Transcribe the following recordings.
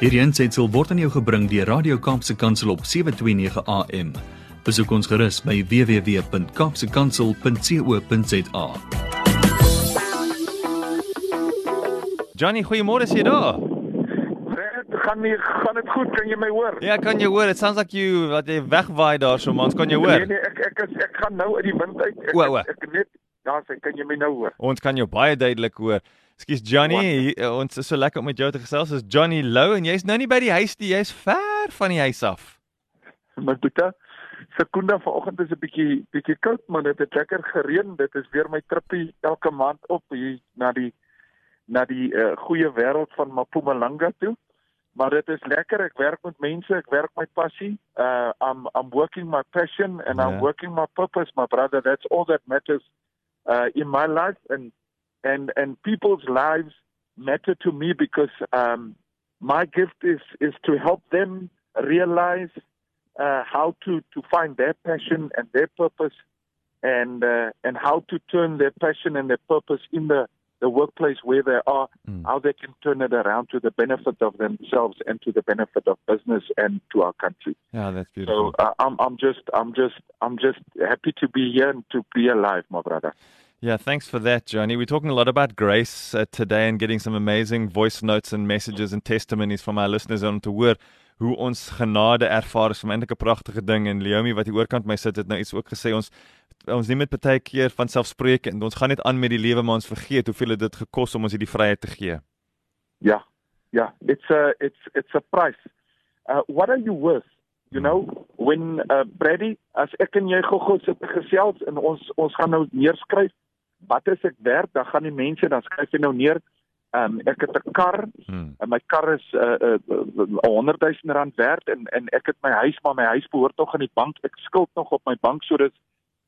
Hierdie aanseit sal word aan jou gebring deur Radio Kaapse Kansel op 7:29 AM. Besoek ons gerus by www.kapsekansel.co.za. Johnny, goeiemôre, jy daar? Gaan nie gaan dit goed? Kan jy my hoor? Ja, kan jy hoor? It sounds like you wat jy wegwaai daarso, man. Kan jy Nee hoor? nee, ek ek is ek gaan nou uit die wind uit. Ek, O, o. ek, ek net daar sê, kan jy my nou hoor? Ons kan jou baie duidelik hoor. Ekskuus Johnny, hier, eh, ons is so lekker om met jou te gesels. Is Johnny Lou en jy's nou nie by die huis nie, jy's ver van die huis af. My boetie, sekonde vanoggend is 'n bietjie bietjie koud, maar dit het lekker gereën. Dit is weer my trippie elke maand op hier na die na die uh, goeie wêreld van Mpumalanga toe. Maar dit is lekker. Ek werk met mense, ek werk my passie. Uh I'm I'm working my passion and Ja. I'm working my purpose, my brother. That's all that matters uh in my life and and and people's lives matter to me because um my gift is is to help them realize uh, how to to find their passion and their purpose, and uh, and how to turn their passion and their purpose in the the workplace where they are, Mm. how they can turn it around to the benefit of themselves and to the benefit of business and to our country. Yeah, that's So beautiful. uh, I'm I'm just I'm just I'm just happy to be here and to be alive, my brother. Yeah, thanks for that, Johnny. We're talking a lot about grace uh, today and getting some amazing voice notes and messages and testimonies from our listeners on te hoor hoe ons genade ervaar is. Vir my eintlik 'n pragtige ding en Leomi wat hier oorkant my sit het nou iets ook gesê ons ons nie met baie keer van selfspreek en ons gaan net aan met die lewe maar ons vergeet hoeveel het dit gekos om ons hierdie vryheid te gee. Yeah, yeah. It's a it's it's a price. Uh, what are you worth? You know, when uh, Brady, as ek en jy gou-gou sit gesels en ons ons gaan nou neerskryf wat is ek werd, dan gaan die mense dan skryf jy nou neer. Um, ek het 'n kar Hmm. en my kar is 'n uh, uh, uh, 100 000 rand werd en en ek het my huis maar my huis behoort nog aan die bank. Ek skuld nog op my bank so dis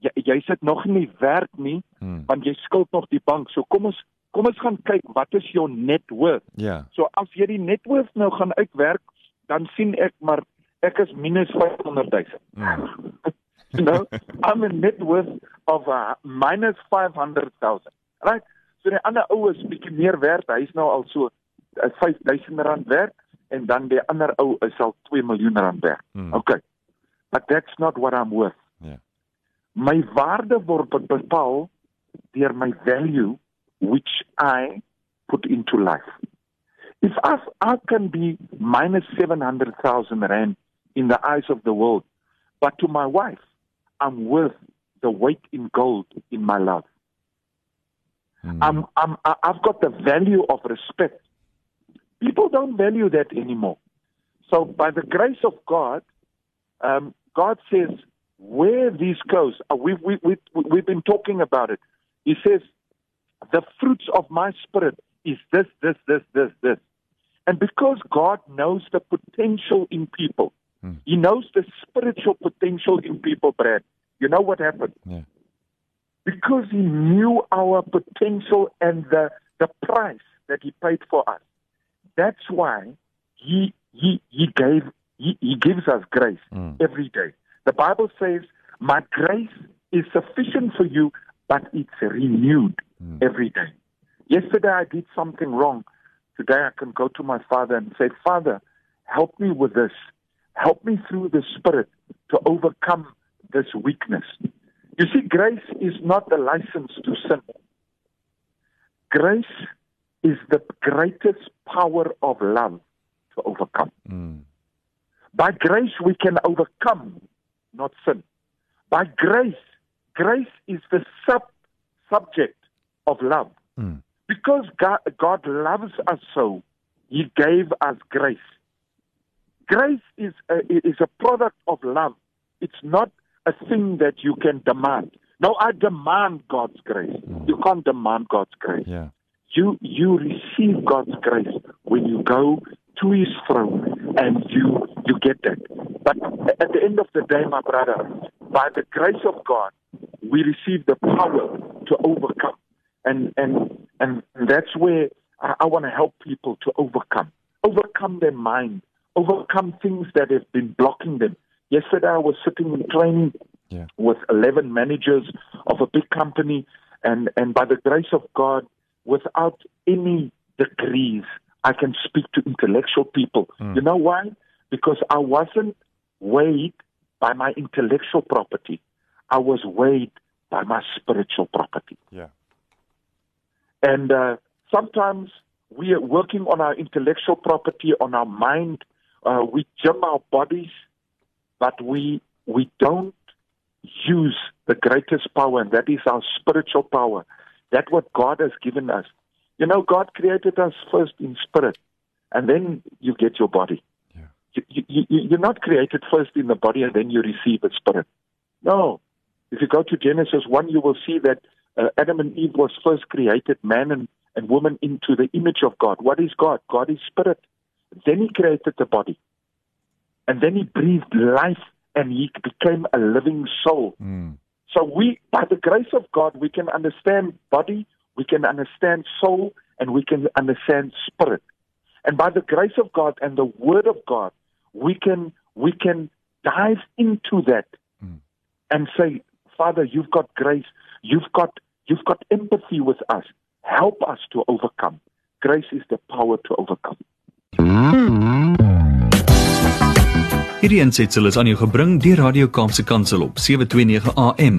jy, jy sit nog nie werk nie Hmm. want jy skuld nog die bank. So kom ons kom ons gaan kyk wat is jou net worth? Ja. So as jy die net worth nou gaan uitwerk, dan sien ek maar ek is minus 500 000. Hmm. You know, I'm a net worth of uh, minus 500 000. Right? So die ander ou is bietjie meer werd. Hy's nou al so uh, 5000 rand werd en dan die ander ou is al 2 miljoen rand werd. Hmm. Okay. But that's not what I'm worth. My waarde word be- bepaal deur my value which I put into life. If I, I can be minus 700,000 rand in the eyes of the world, but to my wife, I'm worth the weight in gold in my love. Hmm. I'm, I'm, I've got the value of respect. People don't value that anymore. So, by the grace of God, um, God says, where these goes, we've, we, we, we've been talking about it. He says, the fruits of my spirit is this, this, this, this, this. And because God knows the potential in people, Hmm. He knows the spiritual potential in people, Brad. You know what happened? Yeah. because he knew our potential and the the price that he paid for us. That's why he he he gave he, he gives us grace Mm. every day. The Bible says, "My grace is sufficient for you, but it's renewed Mm. every day." Yesterday I did something wrong. Today I can go to my father and say, "Father, help me with this. Help me through the spirit to overcome this weakness." You see, grace is not the license to sin. Grace is the greatest power of love to overcome. Hmm. By grace, we can overcome, not sin. By grace, grace is the sub subject of love. Hmm. Because God, God loves us so, He gave us grace. Grace is a, is a product of love. It's not a thing that you can demand. No, I demand God's grace. You can't demand God's grace. Yeah. You you receive God's grace when you go to His throne and you you get that. But at the end of the day, my brother, by the grace of God, we receive the power to overcome, and and and that's where I, I want to help people to overcome, overcome their mind, overcome things that have been blocking them. Yesterday, I was sitting in training Yeah. with 11 managers of a big company, and, and by the grace of God, without any degrees, I can speak to intellectual people. Mm. You know why? Because I wasn't weighed by my intellectual property. I was weighed by my spiritual property. Yeah. And uh, sometimes we are working on our intellectual property, on our mind. Uh, we gym our bodies, but we we don't use the greatest power, and that is our spiritual power. That what God has given us. You know, God created us first in spirit, and then you get your body. Yeah. You, you, you, you're not created first in the body, and then you receive a spirit. No. If you go to Genesis 1, you will see that uh, Adam and Eve was first created, man and, and woman, into the image of God. What is God? God is spirit. Then he created the body. And then he breathed life and he became a living soul. Mm. So we, by the grace of God, we can understand body, we can understand soul, and we can understand spirit. And by the grace of God and the word of God, we can we can dive into that Mm. and say, Father, you've got grace, you've got you've got empathy with us. Help us to overcome. Grace is the power to overcome. Hierdie aansetsel is aan jou gebring deur Radio Kaapse Kansel op 729 AM.